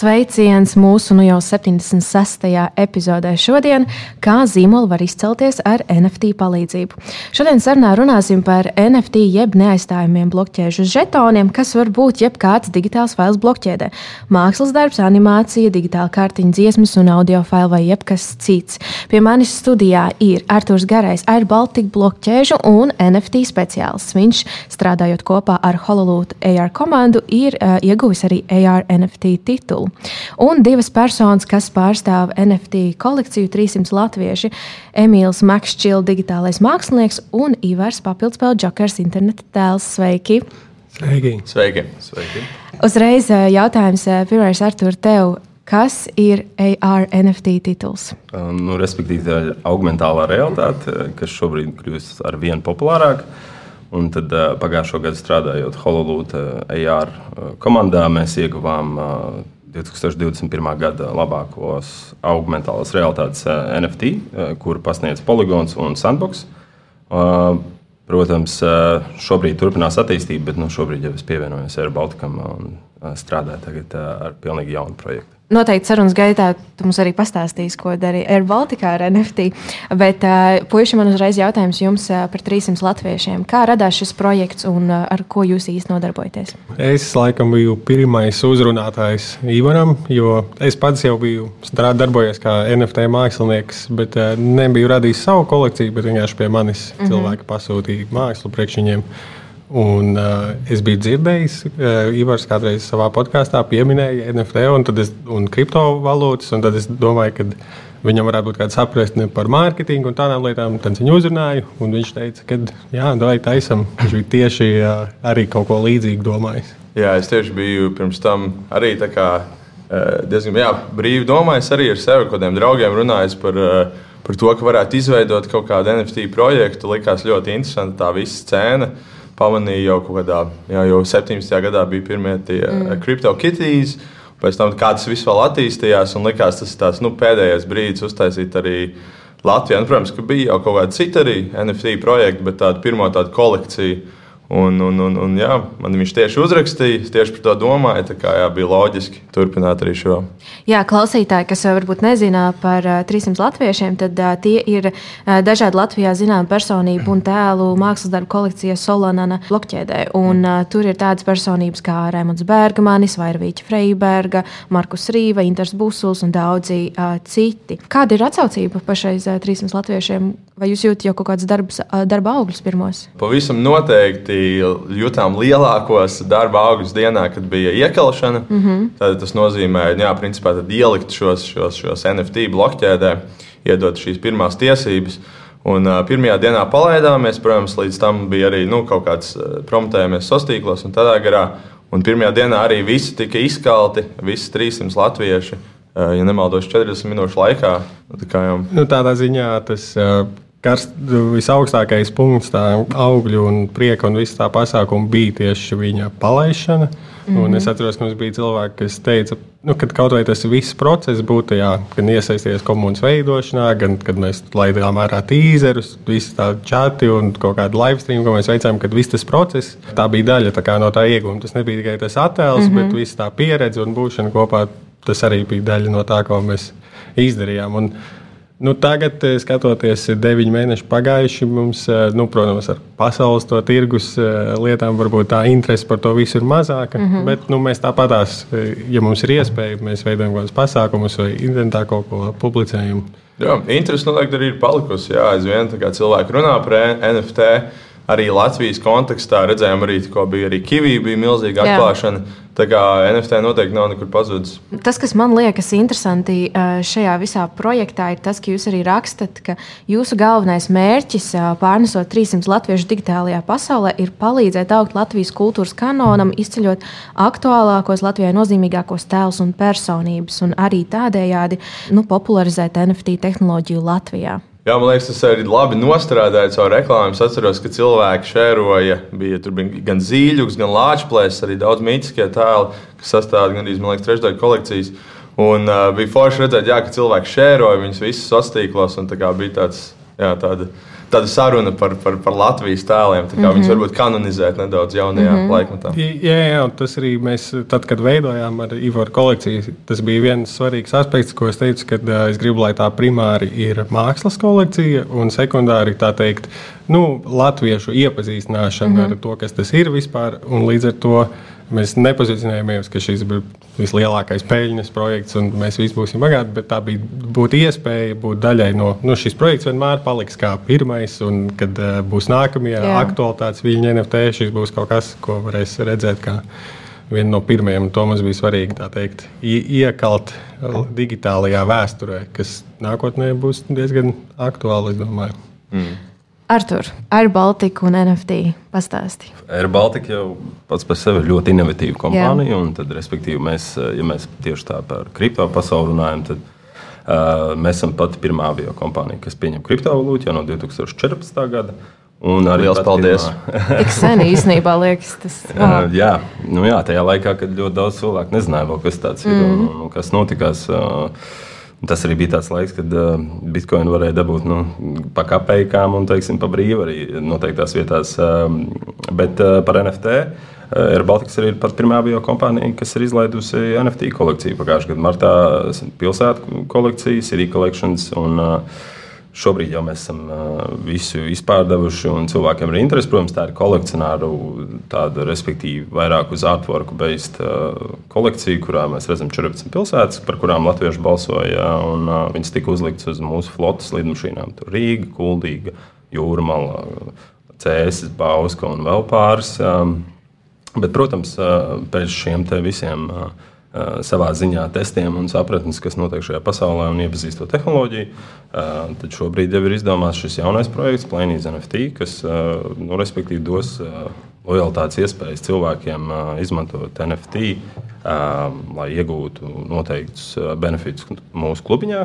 Sveiciens mūsu nu jau 76. epizodē šodien, kā zīmola var izcelties ar NFT palīdzību. Šodien sarunā runāsim par NFT jeb neaizstājumiem blokķēžu žetoniem, kas var būt jebkāds digitāls fails blokķēdē. Mākslas darbs, animācija, digitāla kārtiņa, dziesmas un audio faili vai jebkas cits. Pie manis studijā ir Artūrs Garais, Air Baltica blokķēžu un NFT speciālists. Viņš strādājot kopā ar Hololūtu AR komandu ir uh, ieguvis arī AR NFT titulu. Un divas personas, kas pārstāv NFT kolekciju, 300 latvieši - Emīls Makšķils, digitālais mākslinieks un Ivars Papildspēle Jokers, interneta tēls. Sveiki! Sveiki! Sveiki! Sveiki. Uzreiz eh, jautājums eh, pirmais Artur tev. Kas ir AR NFT tituls? Uh, nu, respektīvi, tā ir augmentālā realitāte, kas šobrīd kļūst ar vien populārāka. Un tad pagājušo gadu strādājot Hololūta AR komandā, mēs ieguvām uh, 2021. gada labākos augmentālās realitātes eh, NFT, eh, kuru pasniedz Polygons un Sandbox. Eh, protams, šobrīd turpinās attīstība, bet nu, šobrīd jau es pievienojos Air Balticam un strādāju ar pilnīgi jaunu projektu. Noteikti sarunas gaitā tu mums arī pastāstīsi, ko darīja Air Baltica ar NFT. Bet, puiši, man uzreiz jautājums jums par 300 latviešiem. Kā radās šis projekts un ar ko jūs īsti nodarbojaties? Es laikam biju pirmais uzrunātājs Ivaram, jo es pats jau biju darbojies kā NFT mākslinieks, bet nebiju radījis savu kolekciju, bet vienkārši pie manis mm -hmm. cilvēki pasūtīja mākslu priekš viņiem. Un, uh, es biju dzirdējis, uh, Ivars kādreiz savā podkāstā pieminēja NFT un, es, un kriptovalūtas. Un tad es domāju, ka viņam varētu būt kāda sapratne par mārketingu un tādām lietām. Tad viņu uzrunāju, un viņš teica, ka jā, dai taisam. Viņš bija tieši uh, arī kaut ko līdzīgu domājis. Jā, es tieši biju pirms tam arī kā, diezgan jā, brīvi domājis arī ar sevi, kādiem draugiem runājis par. Par to, ka varētu izveidot kaut kādu NFT projektu, likās ļoti interesanti tā visa scēna. Uh, pamanīju jau kaut kādā, jā, jau 17. gadā bija pirmie tie mm. CryptoKitties. Pēc tam, kā tas viss vēl attīstījās, un likās, tas ir tās, nu, pēdējais brīdis uztaisīt arī Latvijā. Nu, protams, ka bija jau kaut kāda cita arī NFT projekta, bet tāda pirmā tāda kolekcija Un, un, un, un, jā, man viņš tieši uzrakstīja, tieši par to domāju. Tā kā jā, bija loģiski turpināt arī šo. Jā, klausītāji, kas varbūt nezina par 300 latviešiem, tad tie ir dažādi Latvijā zināmi personību un tēlu mākslas darbu kolekcija Solanana blokķēdē. Un, tur ir tādas personības kā Rēmons Bergmanis, Vairvīķa Freiberga, Markus Rīva, Inters Busuls un daudzi citi. Kāda ir atsaucība pašreiz uh, 300 latviešiem? Vai jūs jūtat jau kaut kādus darbus, darba augļus pirmos? Pavisam noteikti jutām lielākos darba augļus dienā, kad bija iekalšana. Mm -hmm. Tad tas nozīmē, jā, principā ielikt šos, šos, šos NFT blokķēdē, iedot šīs pirmās tiesības. Un, uh, pirmajā dienā palaidāmies, protams, līdz tam bija arī nu, kaut kāds promptējamies sastīklos un tādā garā. Un pirmajā dienā arī visi tika izkalti, visi 300 latvieši. Uh, ja nemaldos, 40 minūšu laikā. Tā kā jau... nu, tādā ziņā tas uh, Karst, visaugstākais punkts, tā augļu un prieka un viss tā pasākuma bija tieši viņa palaišana. Mm -hmm. Un es atceros, ka mums bija cilvēki, kas teica, nu, ka kaut vai tas viss process būtu jā, gan iesaistījies komunas veidošanā, gan kad mēs laidām ārā tīzerus, visi tādi čati un kaut kādu live stream, ko mēs veicām, kad viss tas process, tā bija daļa tā no tā iegūma. Tas nebija tikai tas attēls, mm -hmm. bet viss tā pieredze un būšana kopā, tas arī bija daļa no tā, ko mēs izdarījām. Un, Nu, tagad, eh, skatoties, ir deviņi mēneši pagājuši. Mums, eh, nu, protams, ar pasaules to tirgus eh, lietām varbūt tā interese par to visu ir mazāka. Mm -hmm. Bet nu, mēs tāpatās, ja mums ir iespēja, mēs veidojam kaut kādus pasākumus vai internetā kaut ko publicējam. Jā, interesi noteikti arī ir palikusi. Jā, aizvien cilvēki runā par NFT. Arī Latvijas kontekstā redzējām, arī, ka bija arī Kivī, bija milzīga atklāšana. Tā kā NFT noteikti nav nekur pazudis. Tas, kas man liekas interesanti šajā visā projektā, ir tas, ka jūs arī rakstat, ka jūsu galvenais mērķis, pārnesot 300 latviešu digitālajā pasaulē, ir palīdzēt augt Latvijas kultūras kanonam, izceļot aktuālākos Latvijai nozīmīgākos tēlus un personības, un arī tādējādi nu, popularizēt NFT tehnoloģiju Latvijā. Jā, man liekas, tas arī labi nostrādāja caur reklāmu. Es atceros, ka cilvēki šēroja, bija, bija gan zīļuks, gan lāčplēs, arī daudz mītiskie tēli, kas sastāv gan arī trešdaļu kolekcijas. Un uh, bija forši redzēt, jā, ka cilvēki šēroja viņus visus sociālos tīklos. Bija tāds, jā, tāda, tāda saruna par, par, par Latvijas tēliem. Mm -hmm. Viņus varbūt kanonizēt nedaudz jaunajā mm -hmm. laikmetā. Jā, jā, tas arī mēs, tad, kad veidojām ar Ivaru kolekciju, tas bija viens svarīgs aspekts, ko es teicu, ka uh, es gribu, lai tā primāri ir mākslas kolekcija un sekundāri tā teikt, nu, latviešu iepazīstināšana mm -hmm. ar to, kas tas ir vispār. Un līdz ar to Mēs nepozicionējamies, ka šis ir vislielākais peļņas projekts un mēs visi būsim bagāti, bet tā bija būt iespēja būt daļai no nu, šīs projekts. vienmēr paliks kā pirmais, un kad uh, būs nākamie Jā. aktualitātes viņa NFT, šis būs kaut kas, ko varēs redzēt. Kā, viena no pirmajām, un to mums bija svarīgi teikt, iekalt digitālajā vēsturē, kas nākotnē būs diezgan aktuāli. Mm. Artur, AirBaltika un NFT pastāstīja. AirBaltika jau pats par sevi ir ļoti inovatīva kompānija. Tad, respektīvi, mēs, ja mēs tieši tā par kripto pasauli runājam, tad uh, mēs esam pati pirmā avio kompānija, kas pieņem kriptovalūtu jau no 2014. gada. Un arī liels paldies. Tik sen īstenībā liekas, tas ir. Uh, jā, nu jā, tajā laikā, kad ļoti daudz cilvēku nezināja, kas tas ir mm. un, un kas notikās. Uh, Tas arī bija tāds laiks, kad uh, bitkoinu varēja dabūt nu, pa kapekām un teiksim, pa brīvu arī noteiktās vietās. Uh, bet uh, par NFT uh, Air Baltics arī ir pat pirmā bio kompānija, kas ir izlaidusi NFT kolekciju. Pagājušajā gadā martā pilsētu kolekcijas, ir e-collections. Un, uh, Šobrīd jau mēs esam visu izpārdevuši, un cilvēkiem ir interese. Protams, tā ir kolekcionāru, tāda, respektīvi, vairāk uz artworku beigta kolekcija, kurā mēs redzam 14 pilsētas, par kurām latvieši balsoja. Un, viņas tika uzliktas uz mūsu flotes lidmašīnām. Tur Rīga, Kuldīga, Jūrmala, Cēsis, Bauska un vēl pāris. Bet, protams, pēc šiem visiem. Uh, savā ziņā testiem un sapratnes, kas notiek šajā pasaulē un iepazīst to tehnoloģiju. Eh, tad šobrīd jau ir izdomāts šis jaunais projekts, Plainīze NFT, kas nu, respektīvi dos lojalitātes iespējas cilvēkiem izmantot NFT, lai iegūtu noteiktus benefitus mūsu klubiņā.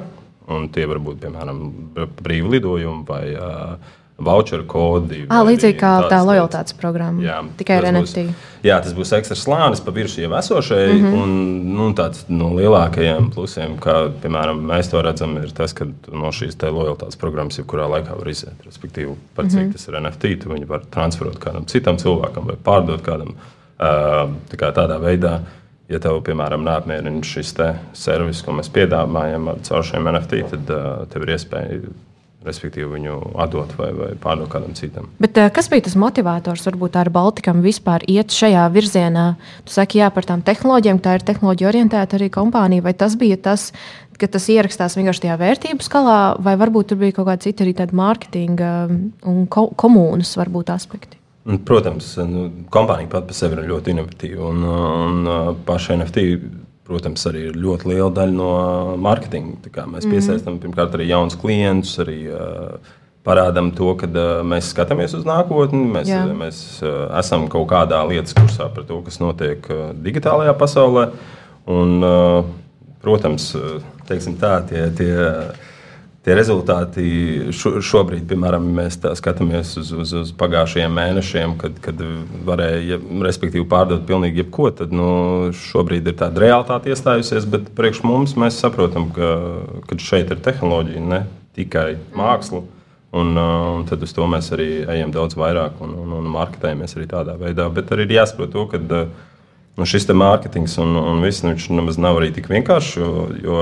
Un tie var būt piemēram brīvi lidojumi vai uh, voucheru kodi. À, līdzīgi kā tā lojalitātes programma. Jā, tikai ar NFT. Būs, jā, tas būs ekstra slānis pa virsmu jau esošajai. Mm -hmm. un, nu, tāds no lielākajiem plusiem, kā piemēram mēs to redzam, ir tas, ka no šīs lojalitātes programmas jebkurā laikā var iziet. Respektīvi, par cik mm -hmm. tas ir NFT, tu viņu var transferot kādam citam cilvēkam vai pārdot kādam tā kā tādā veidā. Ja tev, piemēram, neapmierina šis servis, ko mēs piedāvājam caur šiem NFT, tad uh, tev ir iespēja respektīvi viņu atdot vai, vai pārdot kādam citam. Bet, eh, kas bija tas motivators varbūt ar Baltikam vispār iet šajā virzienā? Jūs sakat, jā, par tām tehnoloģijām, tā ir tehnoloģija orientēta arī kompānija, vai tas bija tas, ka tas ierakstās vienkārši tajā vērtību skalā, vai varbūt tur bija kaut kādi citi arī tādi mārketinga un ko komunas varbūt aspekti? Protams, nu, kompānija pati par sevi ir ļoti inovatīva un, un paša NFT protams, arī ir ļoti liela daļa no mārketinga. Mēs mm. piesaistām pirmkārt arī jaunus klientus, arī uh, parādām to, ka uh, mēs skatāmies uz nākotni. Mēs, Jā. mēs uh, esam kaut kādā lietas kursā par to, kas notiek uh, digitālajā pasaulē. Un, uh, protams, uh, tā, tie, tie tie rezultāti šo, šobrīd, piemēram, mēs skatāmies uz, uz, uz pagājušajiem mēnešiem, kad, kad varēja respektīvi pārdot pilnīgi jebko, tad nu, šobrīd ir tāda realitāte iestājusies, bet priekš mums mēs saprotam, ka, ka šeit ir tehnoloģija, ne tikai māksla. Un, un tad uz to mēs arī ejam daudz vairāk un, un, un marketējamies arī tādā veidā. Bet arī ir jāsaprot to, ka nu, šis mārketings un, un viss nu, nemaz nav arī tik vienkāršs. Jo, jo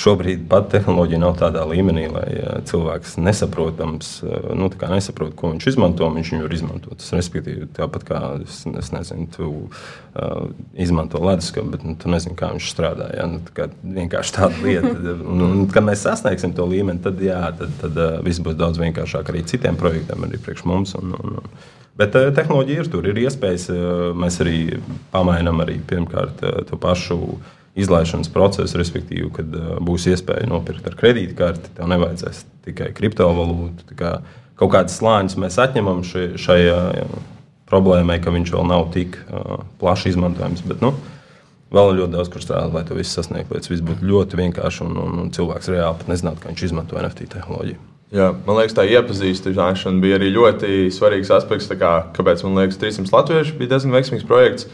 Šobrīd pat tehnoloģija nav tādā līmenī, lai cilvēks nesaprotams, nu, nesaprot, ko viņš izmanto, viņš viņu var izmantot. Tas respektīvi tāpat kā es, es nezinu, tu uh, izmanto leduskapu, bet nu, tu nezini, kā viņš strādā. Ja? Nu, tā vienkārši tāda lieta. un, un, kad mēs sasniegsim to līmeni, tad, jā, tad, tad uh, viss būs daudz vienkāršāk arī citiem projektiem, arī priekš mums. Un, un, un, Bet uh, tehnoloģija ir tur, ir iespējas. Uh, mēs arī pamainām arī pirmkārt uh, to pašu izlaišanas procesu, respektīvi, kad uh, būs iespēja nopirkt ar kredītkarti, tev nevajadzēs tikai kriptovalūtu. Kā kaut kādas slāņus mēs atņemam šai, šai uh, problēmai, ka viņš vēl nav tik uh, plaši izmantojams. Bet, nu, Vēl ir ļoti daudz, kur strādāt, lai to visu sasniegtu. Lai tas viss būtu ļoti vienkārši un, un, un cilvēks reāli pat nezinātu, ka viņš izmanto NFT tehnoloģiju. Jā, man liekas, tā iepazīstināšana bija arī ļoti svarīgs aspekts. Kā, kāpēc man liekas, 300 latviešu bija diezgan veiksmīgs projekts.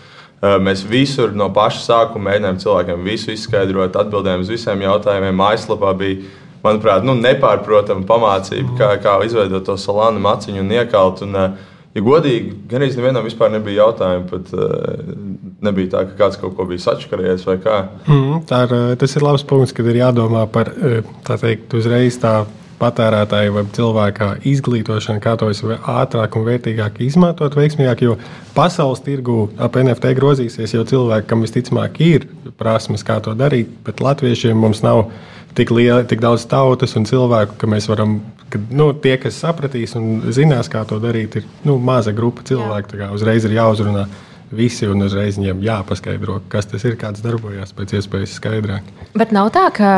Mēs visur no paša sākuma mēģinājām cilvēkiem visu izskaidrot, atbildējām uz visiem jautājumiem. Mājaslapā bija, manuprāt, nu, nepārprotama pamācība, kā, kā izveidot to salānu maciņu un iekalt. Un, ja godīgi, gan arī nevienam vispār nebija jautājumu. Pat, nebija tā, ka kāds kaut ko bija sačakarējies vai kā. Mm, tā ir, tas ir labs punkts, kad ir jādomā par tā teikt, uzreiz tā patērētāju vai cilvēka izglītošanu, kā to ātrāk un vērtīgāk izmantot, veiksmīgāk. Jo pasaules tirgu ap NFT grozīsies, jo cilvēki, kam visticamāk ir prasmes, kā to darīt, bet latviešiem mums nav tik, liela, tik daudz tautas un cilvēku, ka mēs varam. Ka, nu, tie, kas sapratīs un zinās, kā to darīt, ir nu, maza grupa cilvēku. Uzreiz ir jāuzrunā visi un uzreiz viņiem jāpaskaidro, kas tas ir, kāds darbojas pēc iespējas skaidrāk. Bet nav tā, ka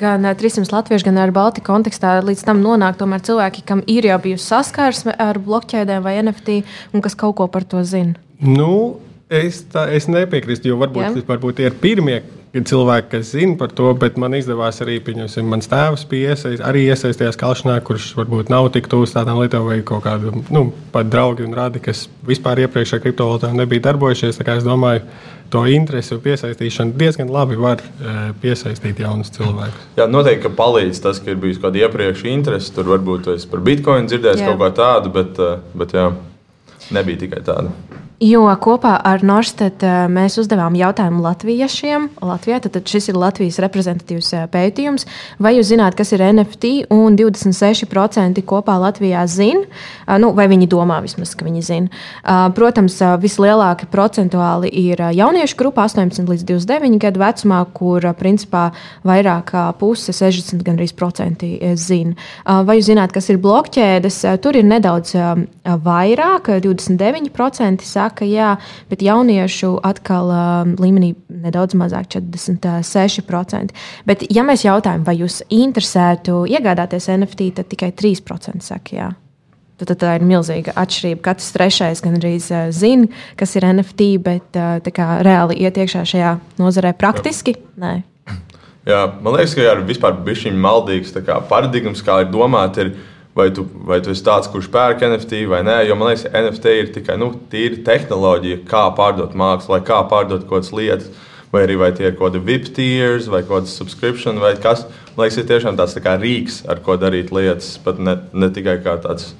gan 300 latviešu, gan ar Baltiku kontekstā līdz tam nonāk cilvēki, kam ir jau bijusi saskarsme ar blokķēdēm vai NFT, un kas kaut ko par to zina. Nu, es, tā, es nepiekrītu, jo varbūt, varbūt tie ir pirmie ir cilvēki, kas zina par to, bet man izdevās arī, pieņemsim, mans tēvs piesaist, arī iesaistījās kalšanā, kurš varbūt nav tik tūs tādām lietām, vai kaut kādu, nu, pat draugi un radi, kas vispār iepriekš ar kriptovalūtām nebija darbojušies. Es domāju, to interesi un piesaistīšanu diezgan labi var e, piesaistīt jaunus cilvēkus. Jā, noteikti palīdz tas, ka ir bijis kaut kāda iepriekš interese. Tur varbūt es par bitkoinu dzirdēju kaut ko tādu, bet, e, bet jā, nebija tikai tāda. Jo kopā ar Norstet eh, mēs uzdevām jautājumu latviešiem. Latvijā, tad, šis ir Latvijas reprezentatīvs eh, pētījums. Vai jūs zināt, kas ir NFT? Un 26% kopā Latvijā zina, eh, nu, vai viņi domā vismaz, ka viņi zina. Protams, vislielākie procentuāli ir jauniešu grupa 18 līdz 29 gadu vecumā, kur principā vairāk kā puse, 60 gandrīz procenti zina. Vai jūs zināt, kas ir blokķēdes? Tur ir nedaudz vairāk, 29% saka saka, jā, bet jauniešu atkal um, līmenī nedaudz mazāk, 46%. Bet, ja mēs jautājam, vai jūs interesētu iegādāties NFT, tad tikai 3% saka, jā. Tad, tad tā ir milzīga atšķirība. Katrs trešais gan arī uh, zina, kas ir NFT, bet uh, kā, reāli iet iekšā šajā nozarē praktiski. Nē. Jā, man liekas, ka ir vispār bijis šī maldīgs paradigmas, kā ir domāts vai tu, vai tu esi tāds, kurš pērk NFT vai nē. Jo man liekas, NFT ir tikai nu, tīra tehnoloģija, kā pārdot mākslu, vai kā pārdot kaut kādas lietas. Vai arī vai tie ir kaut kādi VIP tiers, vai kaut kāda subscription, vai kas. Man liekas, ir tiešām tāds tā rīks, ar ko darīt lietas, pat ne, ne tikai kā tāds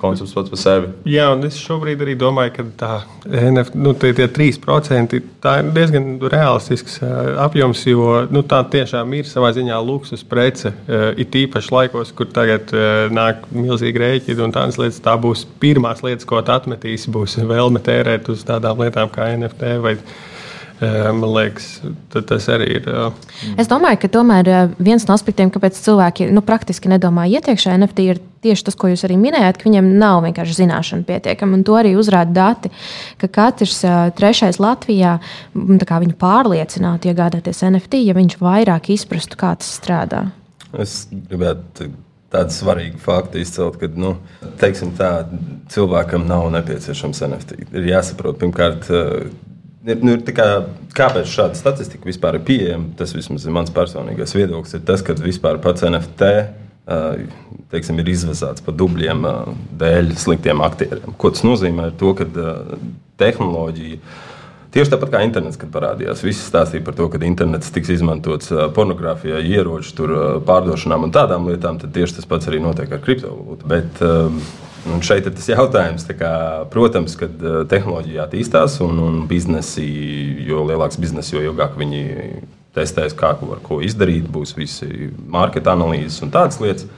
koncepts pats par sevi. Jā, un es šobrīd arī domāju, ka tā NFT, nu, tie, tie 3% tā ir diezgan realistisks apjoms, jo nu, tā tiešām ir savā ziņā luksus prece. It īpaši laikos, kur tagad nāk milzīgi rēķini un tādas lietas, tā būs pirmās lietas, ko atmetīs, būs vēlme tērēt uz tādām lietām kā NFT. Vai, Man liekas, tas arī ir. Es domāju, ka tomēr viens no aspektiem, kāpēc cilvēki nu, praktiski nedomā iet iekšā NFT, ir tieši tas, ko jūs arī minējāt, ka viņiem nav vienkārši zināšana pietiekama. To arī uzrāda dati, ka katrs trešais Latvijā viņu pārliecinātu iegādāties NFT, ja viņš vairāk izprastu, kā tas strādā. Es gribētu tādu svarīgu faktu izcelt, ka nu, teiksim, tā, cilvēkam nav nepieciešams NFT. Ir jāsaprot, pirmkārt, ir, nu, ir kā, kāpēc šāda statistika vispār ir pieejama. Tas vismaz ir mans personīgais viedoklis. Ir tas, ka vispār pats NFT teiksim, ir izvazāts par dubļiem dēļ sliktiem aktieriem. Ko tas nozīmē? To, ka tehnoloģija. Tieši tāpat kā internets, kad parādījās, visi stāstīja par to, ka internets tiks izmantots pornogrāfijā, ieroču pārdošanām un tādām lietām. Tad tieši tas pats arī notiek ar kriptovalūtu. Bet Un šeit ir tas jautājums, kā, protams, kad eh, tehnoloģija attīstās un, un biznesi, jo lielāks bizness, jo ilgāk viņi testēs, kā ko, ko izdarīt, būs visi marķa analīzes un tādas lietas.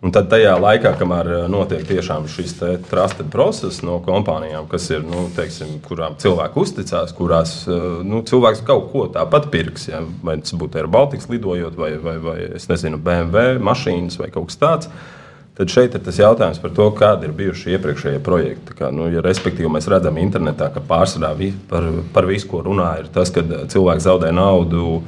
Un tad tajā laikā, kamēr eh, notiek šis trusted process no kompānijām, kas ir, nu, teiksim, kurām cilvēki uzticās, kurās eh, nu, cilvēks kaut ko tāpat pirks, ja? vai tas būtu Air Baltics lidojot, vai, vai, vai nezinu, BMW mašīnas vai kaut kas tāds Tad šeit ir tas jautājums par to, kādi ir bijuši iepriekšējie projekti. Kā, nu, ja respektīvi mēs redzam internetā, ka pārsvarā vi, par, par visu, ko runā, ir tas, ka cilvēks zaudē naudu.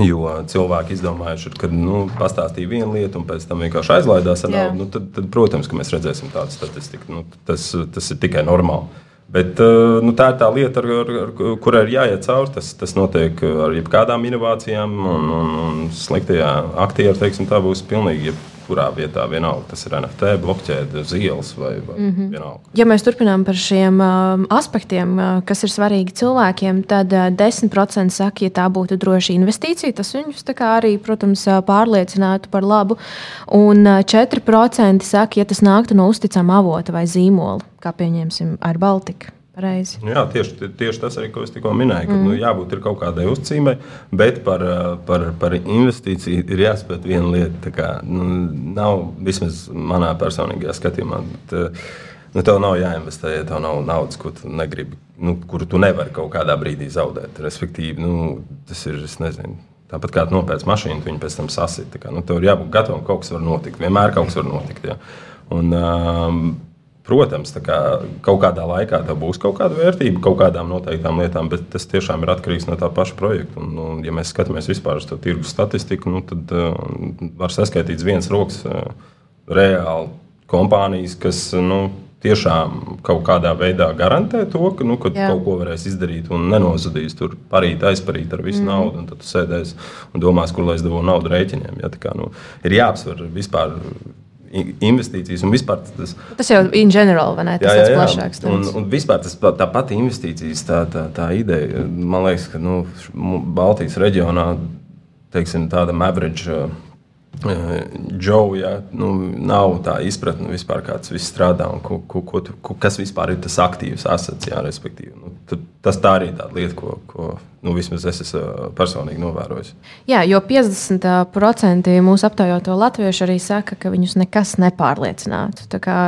Jo cilvēki izdomājuši, ka nu, pastāstīja vienu lietu, un pēc tam vienkārši aizlaidās ar naudu. Nu, tad, tad, protams, ka mēs redzēsim tādu statistiku. Nu, tas, tas ir tikai normāli. Bet, nu, tā ir tā lieta, ar, ar, ar, kurai ir jāiet cauri. Tas, tas notiek ar jebkādām inovācijām, un, un, un sliktajā aktierā, teiksim, tā būs pilnīgi kurā vietā vienalga tas ir NFT, blokķēde, zils vai, vai mm -hmm. vienalga. Ja mēs turpinām par šiem uh, aspektiem, uh, kas ir svarīgi cilvēkiem, tad uh, 10% saka, ja tā būtu droša investīcija, tas viņus arī, protams, uh, pārliecinātu par labu. Un uh, 4% saka, ja tas nāktu no uzticama avota vai zīmola, kā pieņemsim ar Baltiku. Pareizi. Nu jā, tieši, tieši tas arī, ko es tikko minēju, ka mm. nu, jābūt kaut kādai uzcīmai, bet par, par, par investīciju ir jāspēj viena lieta. Kā, nu, nav vismaz manā personīgajā skatījumā. Bet, nu, tev nav jāinvestē, ja tev nav naudas, ko tu negribi, nu, kuru tu nevari kaut kādā brīdī zaudēt. Respektīvi, nu, tas ir, es nezinu. Tāpat kā nopērts mašīnu, viņa pēc tam sasita. Nu, tev ir jābūt gatavam, ka kaut kas var notikt. Vienmēr kaut kas var notikt. Ja. Un, um, Protams, kā kaut kādā laikā tā būs kaut kāda vērtība kaut kādām noteiktām lietām, bet tas tiešām ir atkarīgs no tā paša projekta. Un, un, ja mēs skatāmies vispār uz to tirgus statistiku, nu, tad uh, var saskaitīt viens rokas uh, reāli kompānijas, kas nu, tiešām kaut kādā veidā garantē to, ka nu, kaut ko varēs izdarīt un nenozudīs tur parīt, aizparīt ar visu mm. naudu. Tad tu sēdēsi un domās, kur lai es dabūju naudu rēķiniem. Ja, kā, nu, ir jāapsver vispār investīcijas un vispār tas. Tas jau ir ģenerāli, vai ne? Tas jā, jā, jā. plašāks. Un, un vispār tas tā pati investīcijas, tā, tā, tā ideja, man liekas, ka nu, Baltijas reģionā, teiksim, tāda average Džoja, ja, nu, nav tā izpratne vispār, kā tas viss strādā un ko, ko, ko ko, kas vispār ir tas aktīvs asets. Jā, nu, tas tā arī ir tāda lieta, ko, ko nu, vismaz es esmu personīgi novērojis. Jā, jo 50% mūsu aptaujoto latviešu arī saka, ka viņus nekas nepārliecinātu. Tā, kā,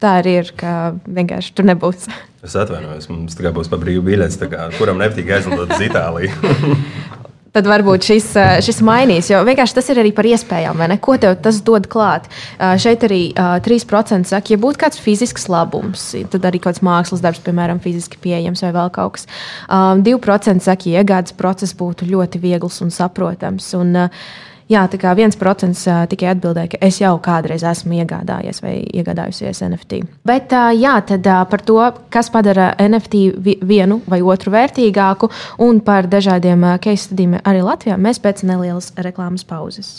tā arī ir, ka vienkārši tur nebūs. Es atvainojos, mums tā kā būs pa brīvu biļeti, kuram nepatīk aizlidot uz Itāliju. tad varbūt šis, eh, šis mainīs. Jo vienkārši tas ir arī par iespējām, ko tev tas dod klāt. Uh, šeit arī uh, eh, 3% saka, ja būtu kāds fizisks labums, tad arī kāds mākslas darbs, piemēram, fiziski pieejams vai vēl kaut kas. Uh, 2% saka, ja iegādes process būtu ļoti viegls un saprotams. Un, Jā, tā kā viens procents tikai atbildēja, ka es jau kādreiz esmu iegādājies vai iegādājusies NFT. Bet jā, tad par to, kas padara NFT vienu vai otru vērtīgāku un par dažādiem case studijiem arī Latvijā, mēs pēc nelielas reklāmas pauzes.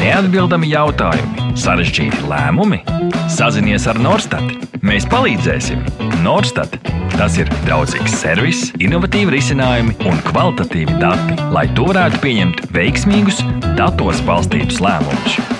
Neatbildami jautājumi, sarežģīti lēmumi. Sazinies ar Norstat. Mēs palīdzēsim. Norstat tas ir draudzīgs servis, innovatīvi risinājumi un kvalitatīvi dati, lai tu varētu pieņemt veiksmīgus, datos balstītus lēmumus.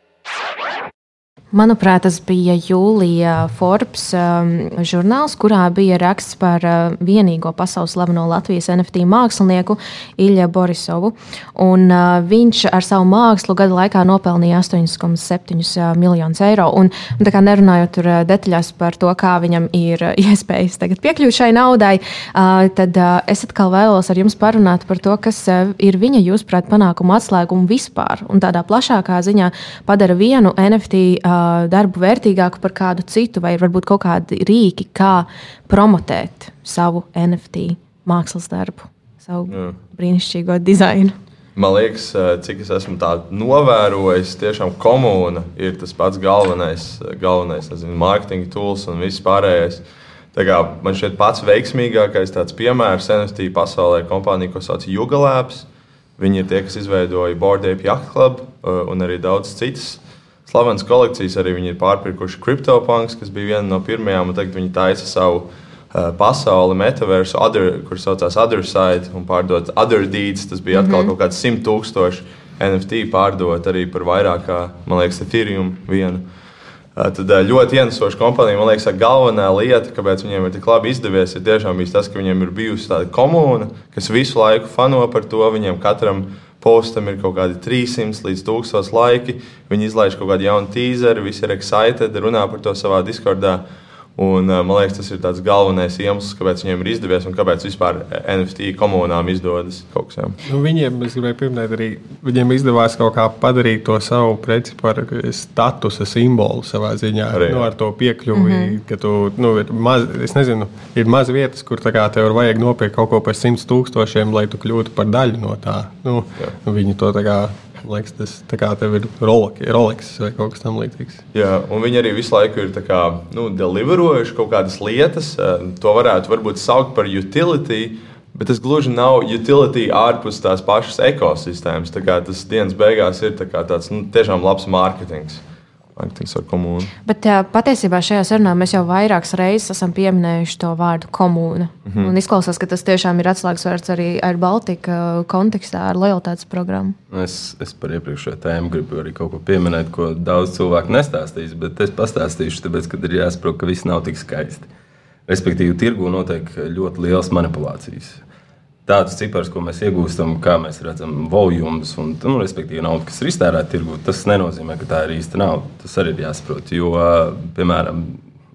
Manuprāt, tas bija Jūlija Forbes um, žurnāls, kurā bija raksts par uh, vienīgo pasaules slaveno Latvijas NFT mākslinieku Ilja Borisovu. Un, uh, viņš ar savu mākslu gada laikā nopelnīja 8,7 uh, miljonus eiro. Un, un, nerunājot tur uh, detaļās par to, kā viņam ir uh, iespējas piekļūt šai naudai, uh, tad uh, es atkal vēlos ar jums parunāt par to, kas uh, ir viņa, jūsuprāt, panākuma atslēguma vispār. Un tādā plašākā ziņā padara vienu NFT. Uh, darbu vērtīgāku par kādu citu, vai varbūt kaut kādi rīki, kā promotēt savu NFT mākslas darbu, savu Jā. brīnišķīgo dizainu. Man liekas, cik es esmu novērojis, tiešām komūna ir tas pats galvenais, galvenais nezinu, marketing tools un viss pārējais. Man šķiet, pats veiksmīgākais piemērs NFT pasaulē ir kompānija, ko sauc Jugalēps. Viņi ir tie, kas izveidoja Board Ape Yacht Club un arī daudz citas slavenas kolekcijas. Arī viņi ir pārpirkuši CryptoPunks, kas bija viena no pirmajām, un tagad viņi taisa savu uh, pasauli, metaversu, other, kur saucās Other Side, un pārdot Other Deeds. Tas bija atkal mm -hmm. kaut kāds simt tūkstoši NFT pārdot arī par vairāk kā, man liekas, Ethereum vienu. Tad ļoti ienesoša kompānija. Man liekas, ka galvenā lieta, kāpēc viņiem ir tik labi izdevies, ir tiešām tas, ka viņiem ir bijusi tāda komūna, kas visu laiku fano par to. Viņiem katram postam ir kaut kādi 300 līdz 1000 laiki. Viņi izlaiž kaut kādu jaunu tīzeru, visi ir excited, runā par to savā diskordā. Un, man liekas, tas ir tas galvenais iemesls, kāpēc viņiem ir izdevies un kāpēc vispār NFT komunām izdodas kaut kas tāds. Nu, viņiem, es gribēju pieminēt, arī viņiem izdevās kaut kā padarīt to savu preci par statusa simbolu savā ziņā. Arī, nu, ar to piekļuvi, mm -hmm. ka tu, nu, ir maz, es nezinu, ir maz vietas, kur tev vajag nopirkt kaut ko par simts tūkstošiem, lai tu kļūtu par daļu no tā. Nu, nu, viņi to tā kā liekas, tas kā tev ir Rolex vai kaut kas tamlīdzīgs. Jā, un viņi arī visu laiku ir kā, nu, deliverojuši kaut kādas lietas. Eh, to varētu varbūt saukt par utility. Bet tas gluži nav utility ārpus tās pašas ekosistēmas. Tas dienas beigās ir tā tāds nu, tiešām labs mārketings mārketings ar komūnu. Bet jā, patiesībā šajā sarunā mēs jau vairākas reizes esam pieminējuši to vārdu komūna. Mm -hmm. Un izklausās, ka tas tiešām ir atslēgas vārds arī ar Baltika kontekstā, ar lojalitātes programmu. Es, es par iepriekšējo tēmu gribu arī kaut ko pieminēt, ko daudz cilvēku nestāstīs, bet es pastāstīšu, tāpēc, ka ir jāsaprot, ka viss nav tik skaisti. Respektīvi, tirgu notiek ļoti lielas manipulācijas tādus ciparus, ko mēs iegūstam, kā mēs redzam, volumus un, nu, respektīvi, naudu, kas ir iztērēta tirgū, tas nenozīmē, ka tā ir īsta nauda. Tas arī ir jāsaprot. Jo, piemēram,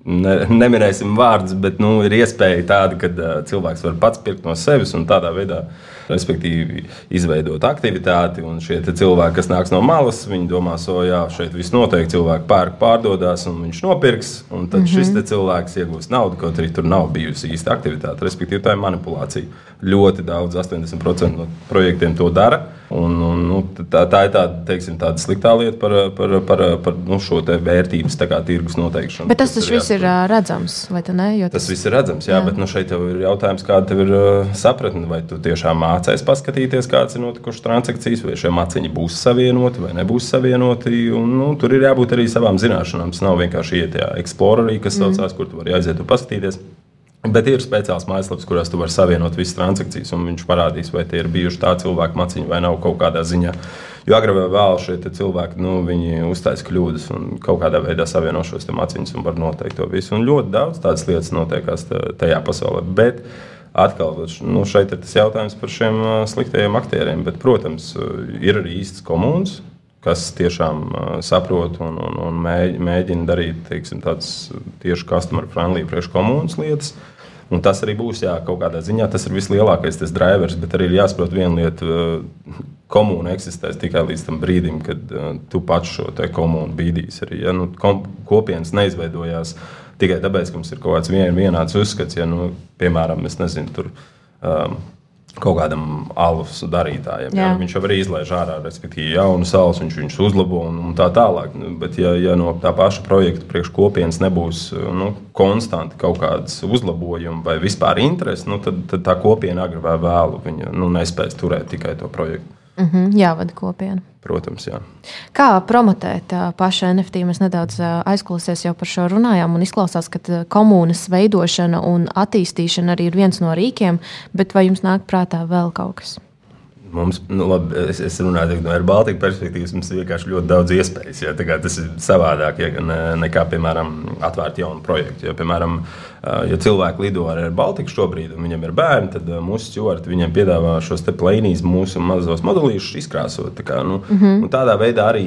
ne, neminēsim vārdus, bet nu, ir iespēja tāda, ka uh, cilvēks var pats pirkt no sevis un tādā veidā respektīvi izveidot aktivitāti. Un šie cilvēki, kas nāks no malas, viņi domās, o jā, šeit viss notiek, cilvēki pērk, pārdodas un viņš nopirks. Un tad mm -hmm. šis cilvēks iegūs naudu, kaut arī tur nav bijusi īsta aktivitāte. Respektīvi, tā ir manipulācija. Ļoti daudz, 80% no projektiem to dara. Un, un, nu, tā, tā ir tāda, teiksim, tāda sliktā lieta par, par, par, par nu, šo vērtības tirgus noteikšanu. Bet tas taču viss ir redzams, vai ne? Tas... tas viss ir redzams, jā, jā. bet nu, šeit jau ir jautājums, kāda ir sapratne. Vai tu tiešām mācies paskatīties, kāds ir notikušas transakcijas, vai šie maciņi būs savienoti vai nebūs savienoti. Un, nu, tur ir jābūt arī savām zināšanām. Tas nav vienkārši iet tajā Explorerī, kas mm. saucās, kur tu vari aiziet un paskatīties. Bet ir speciāls mājaslapas, kurās tu vari savienot visas transakcijas, un viņš parādīs, vai tie ir bijuši tā cilvēki maciņi vai nav kaut kādā ziņā. Jo agrāk vai vēlāk šie cilvēki nu, uztaisīja kļūdas un kaut kādā veidā savieno šos maciņus un var noteikt to visu. Un ļoti daudz tādas lietas notiekās tajā pasaulē. Bet atkal nu, šeit ir tas jautājums par šiem sliktajiem aktieriem. Bet, protams, ir arī īsts komuns kas tiešām uh, saprot un, un, un mēģina darīt teiksim, tādas tieši customer friendly priekškomunas lietas. Uh, Un tas arī būs jā, kaut kādā ziņā. Tas ir vislielākais tas drivers, bet arī ir jāsaprot viena lieta. Uh, komūna eksistēs tikai līdz tam brīdim, kad uh, tu pats šo komūnu bīdīsi. Arī, ja? nu, kom, kopienas neizveidojās tikai tāpēc, ka mums ir kaut kāds vien, vienāds uzskats. Ja, nu, piemēram, es nezinu, tur. Um, kaut kādam alus darītājam. Jā. Jā, viņš jau arī izlaiž ārā, respektīvi, jaunu salas, viņš viņus uzlabo un, un tā tālāk. Nu, bet, ja, ja no tā paša projekta priekškopienas nebūs nu, konstanti kaut kādas uzlabojumi vai vispār interesi, nu, tad, tad tā kopiena agri vai vēlu viņa, nu, nespēs turēt tikai to projektu. Mm -hmm, jāvada kopiena. Protams, jā. Kā promotēt pašu NFT? Mēs nedaudz aizklausījāmies jau par šo runājām, un izklausās, ka komunas veidošana un attīstīšana arī ir viens no rīkiem, bet vai jums nāk prātā vēl kaut kas? Mums, nu, labi, es, es runāju no Baltijas perspektīvas, mums ir vienkārši ļoti daudz iespējas. Ja, tas ir savādāk ja, nekā, piemēram, atvērt jaunu projektu. Ja, piemēram, ja cilvēki lido ar Baltiku šobrīd, un viņiem ir bērni, tad mūsu stūri viņiem piedāvā šos plēnīs, mūsu mazos modulīšus izkrāsot. Tā kā, nu, mm -hmm. Tādā veidā arī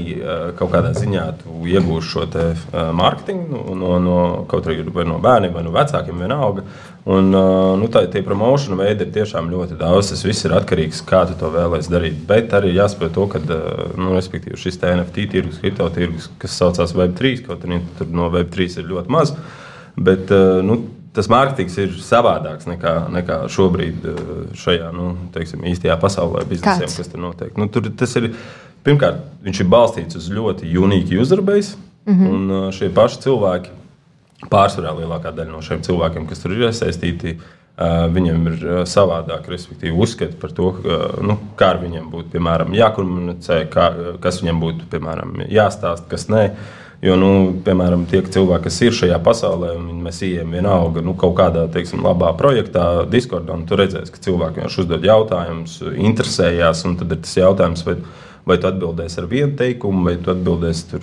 kaut kādā ziņā iegūst šo mārketingu no, no kaut vai no bērniem vai no vecākiem, vienalga. Un, nu, tā, tie promotion veidi ir tiešām ļoti daudz. Tas viss ir atkarīgs no tā, kā tu to vēlēsies darīt. Bet arī jāsaprot to, ka nu, šis NFT tirgus, kripto tirgus, kas saucās Web3, kaut arī tur no Web3 ir ļoti maz. Bet, nu, tas mārketings ir savādāks nekā, nekā šobrīd šajā nu, teiksim, īstajā pasaulē, biznesiem, kas tur notiek. Nu, tur, ir, pirmkārt, viņš ir balstīts uz ļoti unikālu user base, mm -hmm. un šie paši cilvēki pārsvarā lielākā daļa no šiem cilvēkiem, kas tur ir iesaistīti, Viņiem ir savādāk, respektīvi, uzskati par to, nu, kā ar viņiem būtu piemēram, jākomunicē, kā, kas viņiem būtu piemēram, jāstāsta, kas nē. Jo, nu, piemēram, tie cilvēki, kas ir šajā pasaulē, un mēs ejam vienalga nu, kaut kādā teiksim, labā projektā, Discordā, un tur redzēs, ka cilvēki vienkārši uzdod jautājumus, interesējās, un tad ir tas jautājums, vai, vai tu atbildēsi ar vienu teikumu, vai tu atbildēsi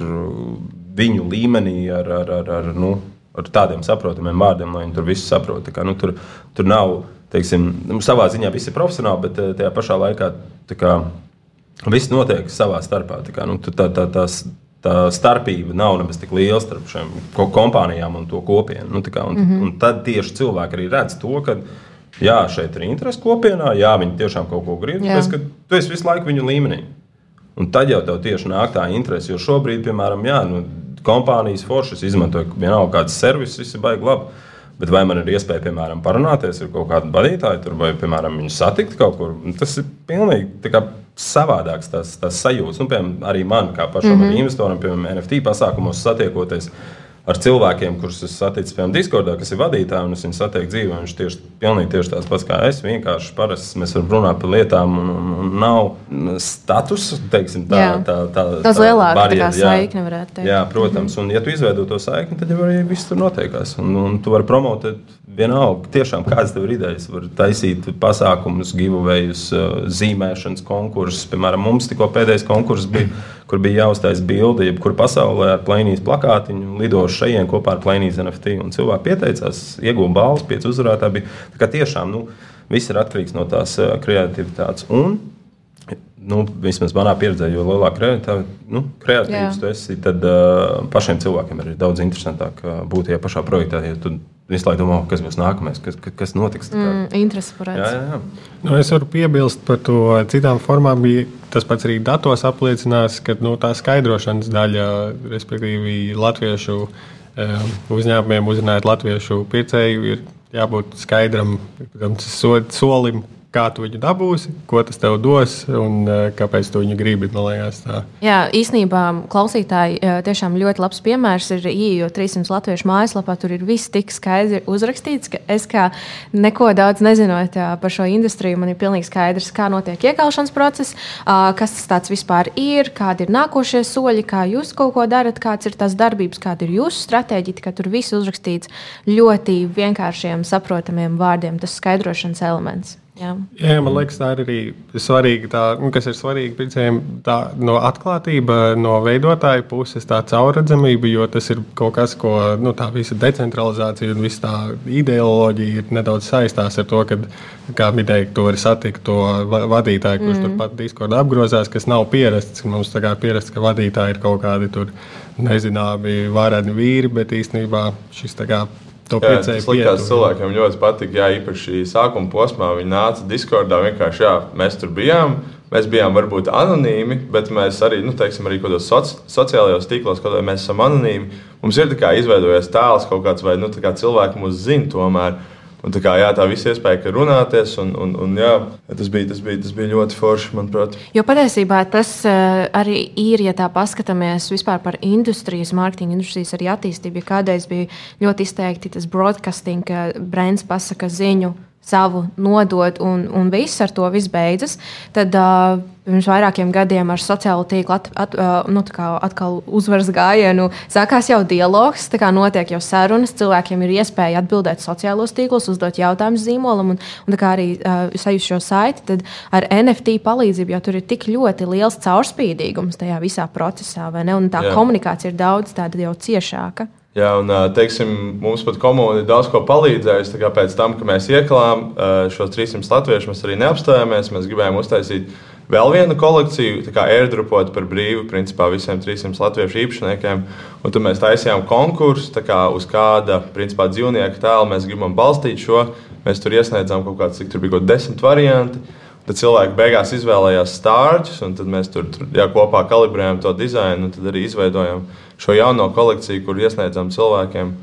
viņu līmenī ar, ar, ar, ar, nu, ar tādiem saprotamiem vārdiem, lai viņi tur visu saprotu. Nu, tur, tur nav, teiksim, nu, savā ziņā visi ir profesionāli, bet eh, tajā pašā laikā kā, viss notiek savā starpā. Kā, nu, tā, tā, tās, tā starpība nav nemaz tik liela starp šīm kompānijām un to kopienu. Nu, kā, un, mm -hmm. un tad tieši cilvēki arī redz to, ka jā, šeit ir interesi kopienā, jā, viņi tiešām kaut ko grib, bet tu esi visu laiku viņu līmenī. Un tad jau tev tieši nāk tā interese, jo šobrīd, piemēram, jā, nu, kompānijas foršas izmantoja vienalga kādas servisus, viss ir baigi labi. Bet vai man ir iespēja, piemēram, parunāties ar kaut kādu vadītāju, tur, vai, piemēram, viņu satikt kaut kur? Tas ir pilnīgi savādāks tas, tas sajūta. Nu, piemēram, arī man, kā pašam mm -hmm. investoram, piemēram, NFT pasākumos satiekoties ar cilvēkiem, kurus es satiku, piemēram, Discordā, kas ir vadītāji, un es viņu satieku dzīvē. Viņš tieši, pilnīgi tieši tāds pats kā es. Vienkārši parasts mēs varam runāt par lietām, un, un, un nav status, teiksim, tā, jā. tā, tā, tā, tā lielāka barjera, tā saikne varētu teikt. Jā, protams, -hmm. un ja tu izveido to saikni, tad jau arī viss tur notiekās. Un, un tu vari promotēt vienalga, tiešām kādas tev ir idejas. Var taisīt pasākumus, giveaways, uh, zīmēšanas konkursus. Piemēram, mums tikko pēdējais konkurss bija, kur bija jāuztais bilde, jebkur pasaulē ar plēnijas plakātiņu, lidošu šeit kopā ar plēnijas NFT. Un cilvēki pieteicās, ieguva balvas, pieci uzvarētāji bija. Tā kā tiešām nu, viss ir atkarīgs no tās uh, kreativitātes. Un, nu, vismaz manā pieredzē, jo lielāka nu, kreatīvs tu esi, tad uh, pašiem cilvēkiem ir daudz interesantāk uh, būt tajā pašā projektā. Ja tu visu laiku domā, kas būs nākamais, kas, kas notiks. Mm, Interesi par to. Nu, es varu piebilst par to citām formām. Bija tas pats arī datos apliecinās, ka nu, tā skaidrošanas daļa, respektīvi, latviešu um, uzņēmumiem uzrunājot latviešu pircēju, ir jābūt skaidram solim, kā tu viņu dabūsi, ko tas tev dos un eh, kāpēc tu viņu gribi. Liekas, Jā, īsnībā klausītāji eh, tiešām ļoti labs piemērs ir IEO 300 latviešu mājaslapā. Tur ir viss tik skaidri uzrakstīts, ka es kā neko daudz nezinot eh, par šo industriju, man ir pilnīgi skaidrs, kā notiek iekalšanas process, kas tas vispār ir, kādi ir nākošie soļi, kā jūs kaut ko darat, kāds ir tas darbības, kāda ir jūsu stratēģija. Tur viss uzrakstīts ļoti vienkāršiem, saprotamiem vārdiem, tas skaidrošanas elements. Jā. Jā, man liekas, tā ir arī svarīga. Tā, nu, kas ir svarīgi pircējiem, tā no atklātība, no veidotāja puses, tā caurredzamība, jo tas ir kaut kas, ko nu, tā visa decentralizācija un visa tā ideoloģija ir nedaudz saistās ar to, ka, kā minēja, to var satikt to vadītāju, kurš mm. turpat Discord apgrozās, kas nav pierasts. Mums tā kā pierasts, ka vadītāji ir kaut kādi tur nezināmi vareni vīri, bet īstenībā šis tā kā jā, tas likās cilvēkiem ļoti patika. Jā, īpaši sākuma posmā viņi nāca Discordā. Vienkārši jā, mēs tur bijām. Mēs bijām varbūt anonīmi, bet mēs arī, nu, teiksim, arī kādos soci sociālajos tīklos, kā mēs esam anonīmi. Mums ir izveidojies tēls kaut kāds, vai nu, kā cilvēki mūs zina tomēr. Un tā, kā, jā, tā visa iespēja, ka runāties, un, un, un jā, tas, bija, tas, bija, tas bija ļoti forši, manuprāt. Jo patiesībā tas uh, arī ir, ja tā paskatāmies vispār par industrijas, mārketinga industrijas arī attīstību. Ja kādreiz bija ļoti izteikti tas broadcasting, ka brands pasaka ziņu savu nodot, un, un viss ar to viss beidzas. Tad uh, pirms vairākiem gadiem ar sociālo tīklu at, at, uh, nu, atkal uzvaras gājienu sākās jau dialogs, tā kā notiek jau sarunas. Cilvēkiem ir iespēja atbildēt sociālos tīklos, uzdot jautājumus zīmolam, un, un arī uh, sajust šo saiti. Tad ar NFT palīdzību jau tur ir tik ļoti liels caurspīdīgums tajā visā procesā, vai ne? Un tā Jā. komunikācija ir daudz tāda jau ciešāka. Jā, un teiksim, mums pat komunija daudz ko palīdzējusi. Pēc tam, kad mēs ieklājām šos 300 latviešus, mēs arī neapstājāmies. Mēs gribējām uztaisīt vēl vienu kolekciju, kā airdropot par brīvu principā, visiem 300 latviešu īpašniekiem. Un tad mēs taisījām konkursu, kā uz kāda principā, dzīvnieka tēla mēs gribam balstīt šo. Mēs tur iesniedzām kaut kāds, cik tur bija kaut desmit varianti. Tad cilvēki beigās izvēlējās stārķus, un tad mēs tur, tur jā, kopā kalibrējām to dizainu, un tad arī izveidojām šo jauno kolekciju, kur iesniedzam cilvēkiem.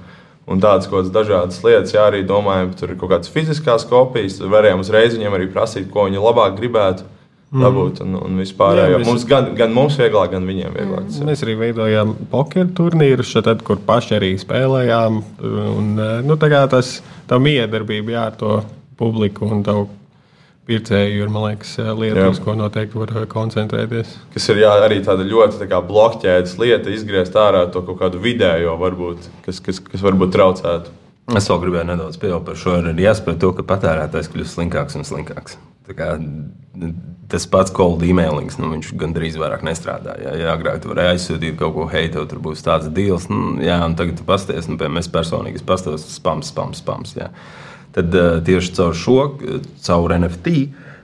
Un tādas kaut kādas dažādas lietas, jā, arī domājam, tur ir kaut kādas fiziskās kopijas. Varējām uzreiz viņiem arī prasīt, ko viņi labāk gribētu dabūt. Un, un vispār, jā, mēs... mums, gan, gan mums vieglāk, gan viņiem vieglāk. Mm. Mēs arī veidojām pokeru turnīrus, tad, kur paši arī spēlējām. Un, nu, tā kā tas tā miedarbība jā, ar to publiku un tavu pircēju ir liekas, lieta, uz ko noteikti var koncentrēties. Kas ir jā, arī tāda ļoti tā blokķēdes lieta, izgriezt ārā to kaut kādu vidējo, varbūt, kas, kas, kas varbūt traucētu. Es vēl gribēju nedaudz piebilst par šo. Ir jāspēj to, ka patērētājs kļūst slinkāks un slinkāks. Kā, tas pats cold emailings, nu, viņš gandrīz vairāk nestrādā. Jā, jā agrāk tu varēji aizsūtīt kaut ko, hei, tev tur būs tāds deals, nu, jā, un tagad tu pasties, nu, piemēram, es personīgi pastos spams, spams, spams. Jā. Tad uh, tieši caur šo, caur NFT.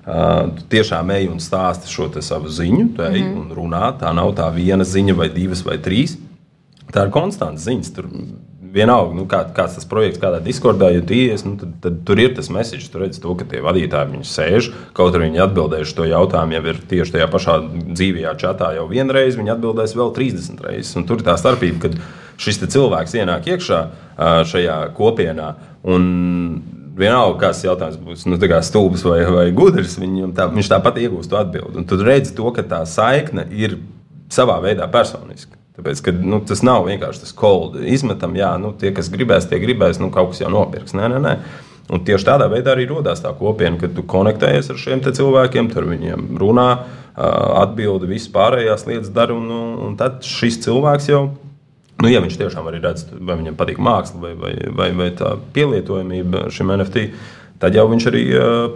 Uh, tu tiešām ej un stāsti šo savu ziņu, tu ej mm -hmm. un runā. Tā nav tā viena ziņa, vai divas, vai trīs. Tā ir konstants ziņas. Tur vienalga, nu, kā, kāds tas projekts, kādā diskordā ja ies, nu, tad, tad tur ir tas message. Tur redz to, ka tie vadītāji sēž, kaut arī viņi atbildējuši to jautājumu jau ir tieši tajā pašā dzīvajā čatā jau vienreiz, viņi atbildēs vēl 30 reizes. Un tur ir tā starpība, kad šis cilvēks ienāk iekšā šajā kopienā. Un vienalga, kāds jautājums būs nu, stulbs vai, vai gudrs, viņam tā, viņš tāpat iegūst atbildi. Un tad redz to, ka tā saikne ir savā veidā personiska. Tāpēc, ka, nu, tas nav vienkārši tas cold izmetam, jā, nu, tie, kas gribēs, tie gribēs, nu, kaut kas jau nopirks. Nē, nē, nē. Un tieši tādā veidā arī radās tā kopiena, kad tu konektējies ar šiem cilvēkiem, tur viņiem runā, atbildi, visas pārējās lietas dara. Un, un tad šis cilvēks jau, nu, ja viņš tiešām arī redz, vai viņam patīk māksla vai, vai, vai, vai tā pielietojamība šim NFT, tad jau viņš arī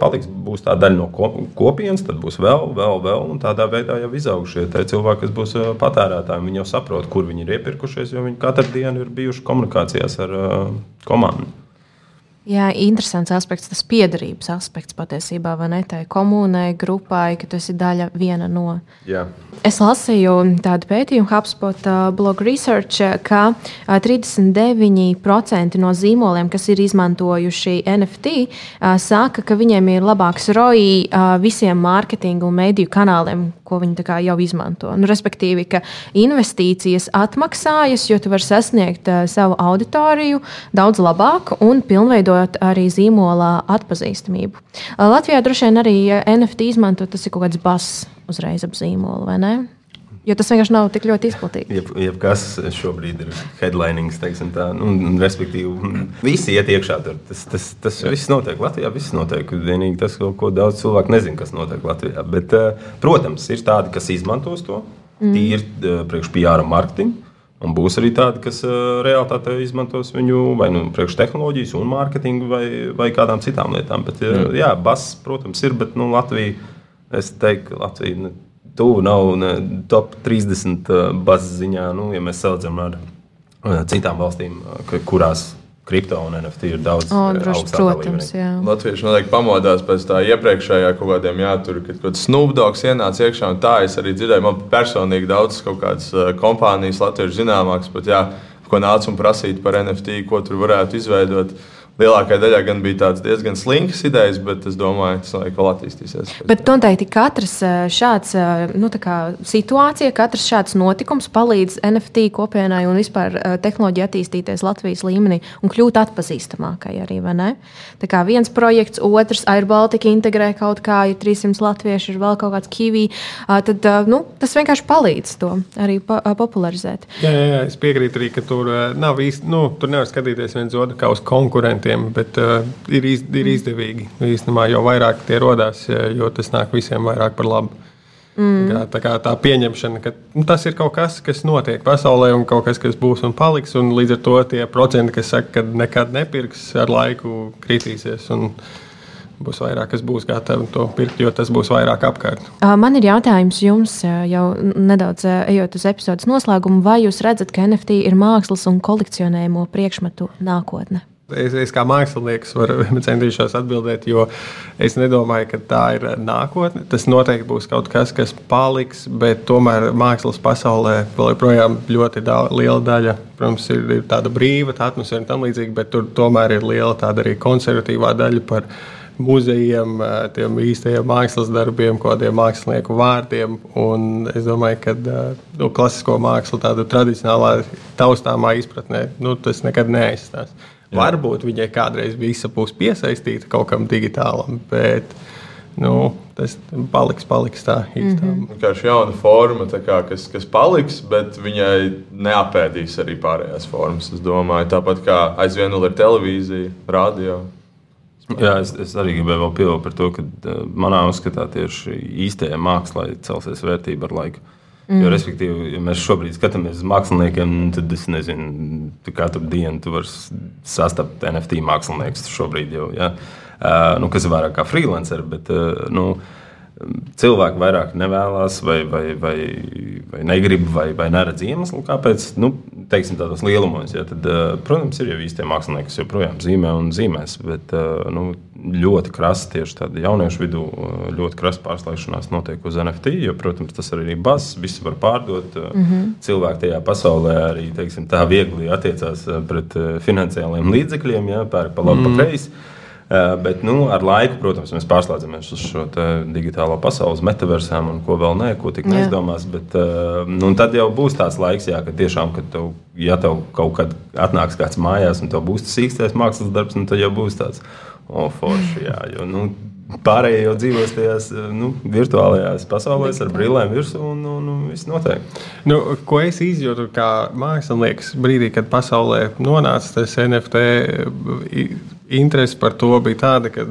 paliks. Būs tā daļa no kopienas, tad būs vēl, vēl, vēl. Un tādā veidā jau izaug šie cilvēki, kas būs patērētāji. Viņi jau saprot, kur viņi ir iepirkušies, jo viņi katru dienu ir bijuši komunikācijās ar komandu. Jā, interesants aspekts, tas piederības aspekts patiesībā, vai ne tai komunai, grupai, ka tu esi daļa viena no. Jā. Es lasīju tādu pētījumu, HubSpot uh, blog research, ka uh, 39% no zīmoliem, kas ir izmantojuši NFT, uh, saka, ka viņiem ir labāks ROI uh, visiem mārketinga un mediju kanāliem, ko viņi jau izmanto. Nu, respektīvi, ka investīcijas atmaksājas, jo tu vari sasniegt uh, savu auditoriju daudz labāk un pilnveidot arī zīmolā atpazīstamību. Uh, Latvijā droši vien arī NFT izmanto tas ir kaut kāds bass uzreiz ap zīmolu, vai ne? Jo tas vienkārši nav tik ļoti izplatīts. Jeb, jebkas šobrīd ir headlinings, teiksim, tā, nu, respektīvi, visi iet iekšā tur. Tas, tas, tas viss notiek Latvijā. Viss notiek. Vienīgi tas, ko, ko daudz cilvēku nezina, kas notiek Latvijā. Bet, eh, protams, ir tādi, kas izmantos to mm. tīri eh, priekš PR un mārketingu. Un būs arī tādi, kas uh, realitātē izmantos viņu vai nu, priekštehnoloģijas, un mārketingu, vai, vai kādām citām lietām. Bet, uh, jā, bass, protams, ir, bet nu, Latvija, es teiktu, Latvija tuvu nav ne, top 30 uh, bases ziņā, nu, ja mēs salīdzinām ar uh, citām valstīm, uh, kurās kripto un NFT ir daudz protams, Latvieši noteikti pamodās pēc tā iepriekšējā kaut kādiem jātur, kad kaut kāds Snoopdogs ienāca iekšā. Tā es arī dzirdēju, man personīgi daudz kaut kādas kompānijas, latviešu zināmākas, pat jā, ko nāca un prasīja par NFT, ko tur varētu izveidot. Uh, lielākajai daļai gan bija diezgan slinkas idejas, bet es domāju, tas laikam vēl attīstīsies. Bet noteikti katrs šāds nu, situācija, katrs šāds notikums palīdz NFT kopienai un vispār tehnoloģija attīstīties Latvijas līmenī un kļūt atpazīstamākai arī. Tā kā viens projekts, otrs Air Baltica integrē kaut kā, ir 300 latvieši, ir vēl kaut kāds kivī, tad nu, tas vienkārši palīdz to arī popularizēt. Jā, jā, jā es piekrītu arī, ka tur nav īsti, nu, tur nevar skatīties viens otru kā uz konkurentu klientiem, bet uh, ir, iz, ir izdevīgi. Īstenībā, jo vairāk tie radās, jo tas nāk visiem vairāk par labu. Mm. Kā, tā, kā tā pieņemšana, ka nu, tas ir kaut kas, kas notiek pasaulē, un kaut kas, kas būs un paliks. Un līdz ar to tie procenti, kas saka, ka nekad nepirks, ar laiku kritīsies. Būs vairāk, kas būs gatavi to pirkt, jo tas būs vairāk apkārt. Man ir jautājums jums, jau nedaudz ejot uz epizodes noslēgumu, vai jūs redzat, ka NFT ir mākslas un kolekcionējumu priekšmetu nākotne? Es, es kā mākslinieks varu centīšos atbildēt, jo es nedomāju, ka tā ir nākotne. Tas noteikti būs kaut kas, kas paliks, bet tomēr mākslas pasaulē vēl joprojām ļoti da liela daļa. Protams, ir, ir tāda brīva tā atmosfēra un tam līdzīgi, bet tur tomēr ir liela tāda arī konservatīvā daļa par muzejiem, tiem īstajiem mākslas darbiem, kādiem mākslinieku vārdiem. Un es domāju, ka nu, klasisko mākslu, tāda tradicionālā, taustāmā izpratnē, nu, tas nekad neaizstās. Jā. Varbūt viņai kādreiz visa būs piesaistīta kaut kam digitālam, bet nu, tas paliks, paliks tā īstenībā. Mm -hmm. Vienkārši jauna forma, kā, kas, kas paliks, bet viņai neapēdīs arī pārējās formas. Es domāju, tāpat kā aizvien ir televīzija, radio. Jā, es, es arī gribēju vēl piebilst par to, ka manā uzskatā tieši īstajai mākslai celsies vērtība ar laiku. Mm. Jo, respektīvi, ja mēs šobrīd skatāmies uz māksliniekiem, tad es nezinu, katru dienu tu vari sastapt NFT māksliniekus šobrīd jau. Ja? Uh, nu, kas ir vairāk kā freelanceri, bet uh, nu, cilvēki vairāk nevēlas, vai, vai, vai, vai negrib, vai, vai neredz iemeslu, kāpēc. Nu, teiksim, tādos lielumos, ja, tad, protams, ir jau īstie mākslinieki, kas joprojām zīmē un zīmēs. Bet nu, ļoti krasi tieši tādā jauniešu vidū, ļoti krasi pārslēgšanās notiek uz NFT. Jo, protams, tas arī ir bazs, visu var pārdot. Mm -hmm. Cilvēki tajā pasaulē arī teiksim, tā viegli attiecās pret finansiāliem līdzekļiem, ja, pērk pa labi, mm -hmm. pa kreisi. Eh, bet nu, ar laiku, protams, mēs pārslēdzamies uz šo digitālo pasauli, metaversām un ko vēl nē, ko tik neizdomās. Bet, eh, nu, tad jau būs tāds laiks, jā, ka tiešām, kad tev, ja tev kaut kad atnāks kāds mājās un tev būs tas īstais mākslas darbs, nu, tad jau būs tāds oh, forši. Jā, jo, nu, Pārējie jau dzīvo tajās nu, virtuālajās pasaulēs ar brīvlēm virsū, un, un, un viss notiek. Nu, ko es izjūtu kā mākslinieks brīdī, kad pasaulē nonāca tas NFT interese par to bija tāda, ka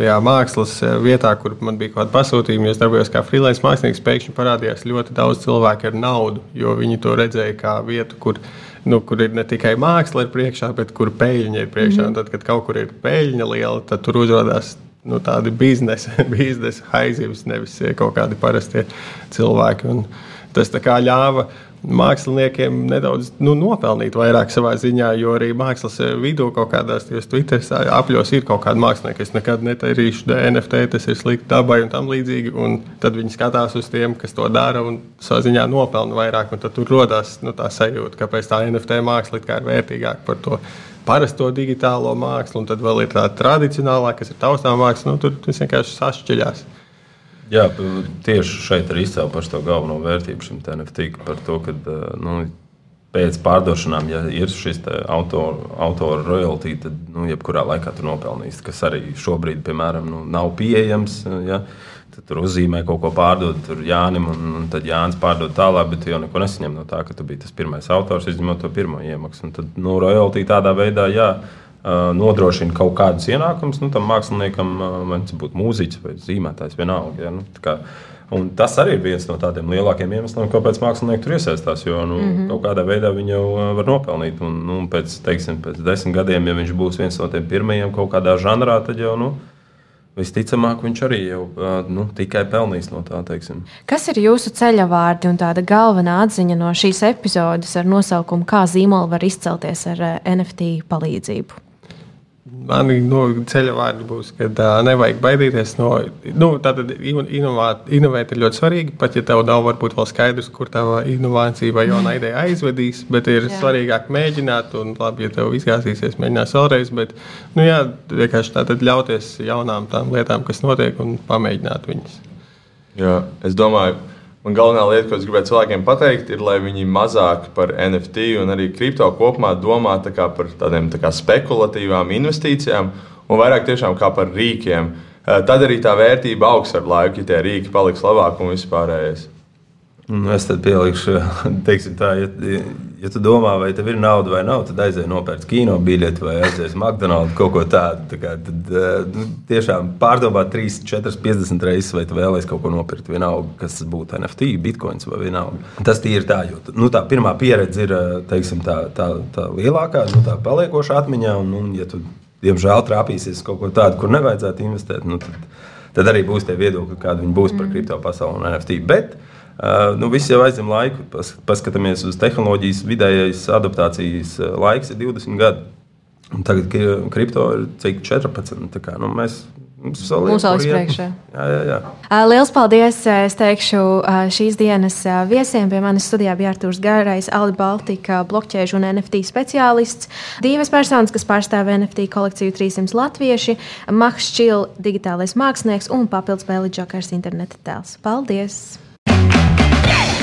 tajā mākslas vietā, kur man bija kaut kāda pasūtījuma, es darbojos kā freelance mākslinieks, pēkšņi parādījās ļoti daudz cilvēku ar naudu, jo viņi to redzēja kā vietu, kur, nu, kur ir ne tikai māksla ir priekšā, bet kur peļņa ir priekšā. Mm -hmm. Tad, kad kaut kur ir peļņa liela, tad tur uzrādās nu, tādi biznesa, biznesa haizības, nevis kaut kādi parastie cilvēki. Un tas ļāva māksliniekiem nedaudz nu, nopelnīt vairāk savā ziņā, jo arī mākslas vidū kaut kādās Twitter apļos ir kaut kāda mākslinieka, kas nekad netarīšu NFT, tas ir slikti dabai un tam līdzīgi. Un tad viņi skatās uz tiem, kas to dara un savā ziņā nopelna vairāk. Tad tur rodas nu, tā sajūta, kāpēc tā NFT māksla ir vērtīgāka par to parasto digitālo mākslu, un tad vēl ir tā tradicionālā, kas ir taustām māksla. Nu, tur tas vienkārši sašķeļās. Jā, tieši šeit ir izcēlta par to galveno vērtību šim NFT. Par to, ka nu, pēc pārdošanām, ja ir šis autora, autora royalty, tad nu, jebkurā laikā tur nopelnīs, kas arī šobrīd, piemēram, nu, nav pieejams. Ja? Tad tur uzzīmē kaut ko pārdot, tur Jānis, un, un tad Jānis pārdod tālāk, bet tu jau neko nesaņem no tā, ka tu biji tas pirmais autors, izņemot to pirmo iemaksu. Un tad nu, royalty tādā veidā, jā nodrošina kaut kādus ienākumus nu, tam māksliniekam, vai tas būtu mūziķis vai zīmētājs, vienalga. Ja, nu, kā, un tas arī ir viens no tādiem lielākiem iemesliem, kāpēc mākslinieki tur iesaistās. Jo nu, mm -hmm. kaut kādā veidā viņi jau var nopelnīt. Un, nu, pēc, teiksim, pēc desmit gadiem, ja viņš būs viens no tiem pirmajiem kaut kādā žanrā, tad jau. Nu, Visticamāk, viņš arī jau nu, tikai pelnīs no tā. Teiksim. Kas ir jūsu ceļa vārdi un tāda galvenā atziņa no šīs epizodes ar nosaukumu, kā zīmola var izcelties ar NFT palīdzību? Mani no ceļa vārdi būs, ka uh, nevajag baidīties no. Nu, tātad inovēt ir ļoti svarīgi. Pat ja tev nav varbūt vēl skaidrs, kur tā inovācija vai jauna ideja aizvedīs, bet ir jā. svarīgāk mēģināt. Un labi, ja tev izgāzīsies, mēģinās vēlreiz. Bet, nu, jā, vienkārši tātad ļauties jaunām tām lietām, kas notiek, un pamēģināt viņas. Jā, es domāju, ka Man galvenā lieta, ko es gribētu cilvēkiem pateikt, ir, lai viņi mazāk par NFT un arī kripto kopumā domā tā par tādām tā spekulatīvām investīcijām un vairāk tiešām kā par rīkiem. Eh, tad arī tā vērtība augs ar laiku, ja tie rīki paliks labāk un vispārējais. Nu, es tad pielikšu, teiksim, tā, ja, ja tu domā, vai tev ir nauda vai nav, tad aizej nopērts kino biļeti vai aizies McDonald's kaut ko tādu. Tā kā, tad eh, nu, tiešām pārdomā 3, 4, 50 reizes, vai tu vēlēsies kaut ko nopirkt. Vienalga, kas tas būtu NFT, bitkoins vai vienalga. Tas ir tā, jo nu, tā pirmā pieredze ir eh, teiksim, tā, tā, tā lielākā, nu, tā paliekošā atmiņā. Un, un, ja tu, diemžēl, trāpīsies kaut ko tādu, kur nevajadzētu investēt, nu, tad, tad arī būs tie viedokļi, kādi viņi būs par mm. kripto pasauli un NFT. Bet, nu, viss jau aizņem laiku. Pas, paskatāmies uz tehnoloģijas, vidējais adaptācijas laiks ir 20 gadi. Un tagad kripto ir cik 14. Kā, nu, mēs Mums vēl ir priekšā. Jā, jā, jā. Lielas paldies! Es teikšu šīs dienas viesiem. Pie manis studijā bija Artūrs Gārais, Ali Baltika, blokķēžu un NFT speciālists. Divas personas, kas pārstāv NFT kolekciju 300 latvieši, Mahs Čil, digitālais mākslinieks un papildus Bēlī Džokars interneta tēls. Paldies!